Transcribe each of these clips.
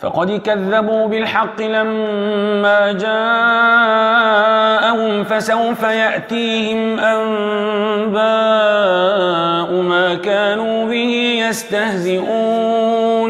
فقد كذبوا بالحق لما جاءهم فسوف يأتيهم أنباء ما كانوا به يستهزئون.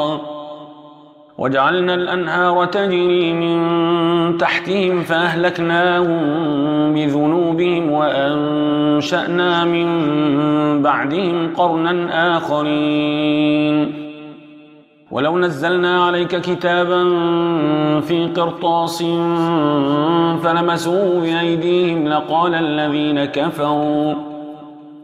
وجعلنا الأنهار تجري من تحتهم فأهلكناهم بذنوبهم وأنشأنا من بعدهم قرنا آخرين. ولو نزلنا عليك كتابا في قرطاس فلمسوه بأيديهم لقال الذين كفروا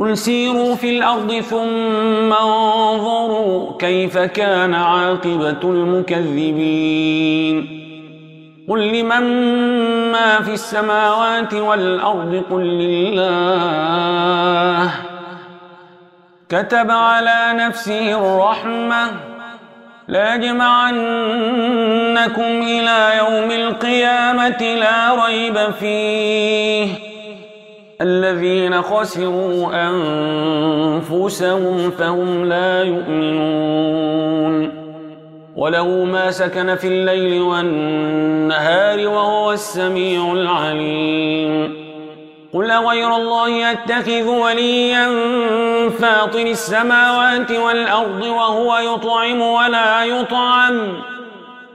قل سيروا في الأرض ثم انظروا كيف كان عاقبة المكذبين قل لمن ما في السماوات والأرض قل لله كتب على نفسه الرحمة ليجمعنكم إلى يوم القيامة لا ريب فيه الذين خسروا أنفسهم فهم لا يؤمنون. وله ما سكن في الليل والنهار وهو السميع العليم. قل غير الله يتخذ وليا فاطر السماوات والأرض وهو يطعم ولا يطعم.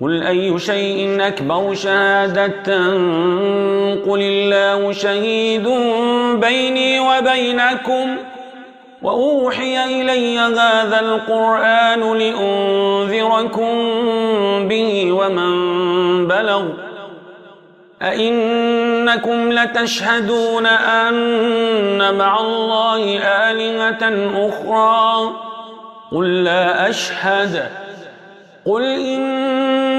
قل أي شيء أكبر شهادة قل الله شهيد بيني وبينكم وأوحي إلي هذا القرآن لأنذركم به ومن بلغ أئنكم لتشهدون أن مع الله آلهة أخرى قل لا أشهد قل إن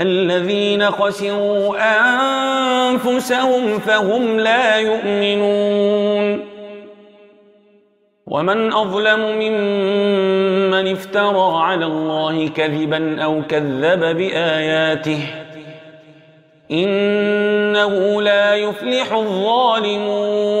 الذين خسروا أنفسهم فهم لا يؤمنون. ومن أظلم ممن افترى على الله كذبا أو كذب بآياته إنه لا يفلح الظالمون.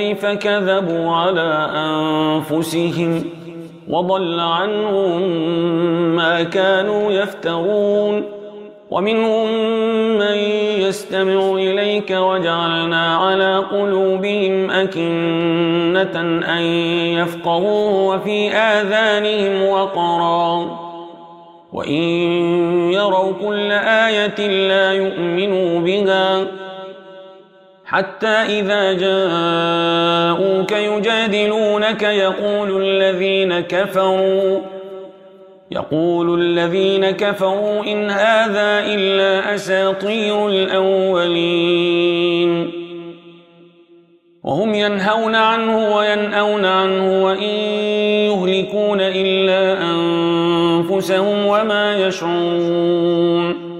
كيف كذبوا على أنفسهم وضل عنهم ما كانوا يفترون. ومنهم من يستمع إليك وجعلنا على قلوبهم أكنة أن يفقهوا وفي آذانهم وقرا. وإن يروا كل آية لا يؤمنوا بها حتى إذا جاءوك يجادلونك يقول الذين كفروا يقول الذين كفروا إن هذا إلا أساطير الأولين. وهم ينهون عنه وينأون عنه وإن يهلكون إلا أنفسهم وما يشعرون.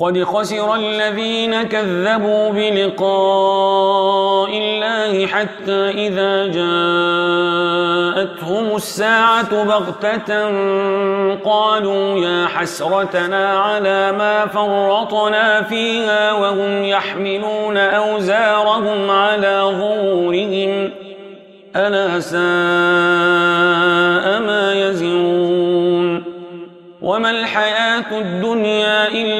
قد خسر الذين كذبوا بلقاء الله حتى إذا جاءتهم الساعة بغتة قالوا يا حسرتنا على ما فرطنا فيها وهم يحملون أوزارهم على ظهورهم ألا ساء ما يزرون وما الحياة الدنيا إلا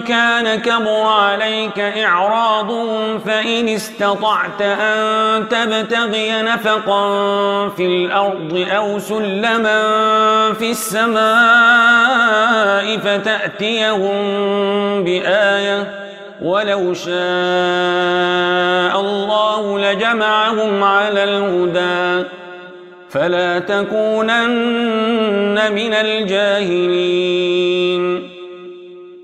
كان كبر عليك إعراضهم فإن استطعت أن تبتغي نفقا في الأرض أو سلما في السماء فتأتيهم بآية. ولو شاء الله لجمعهم على الهدى. فلا تكونن من الجاهلين.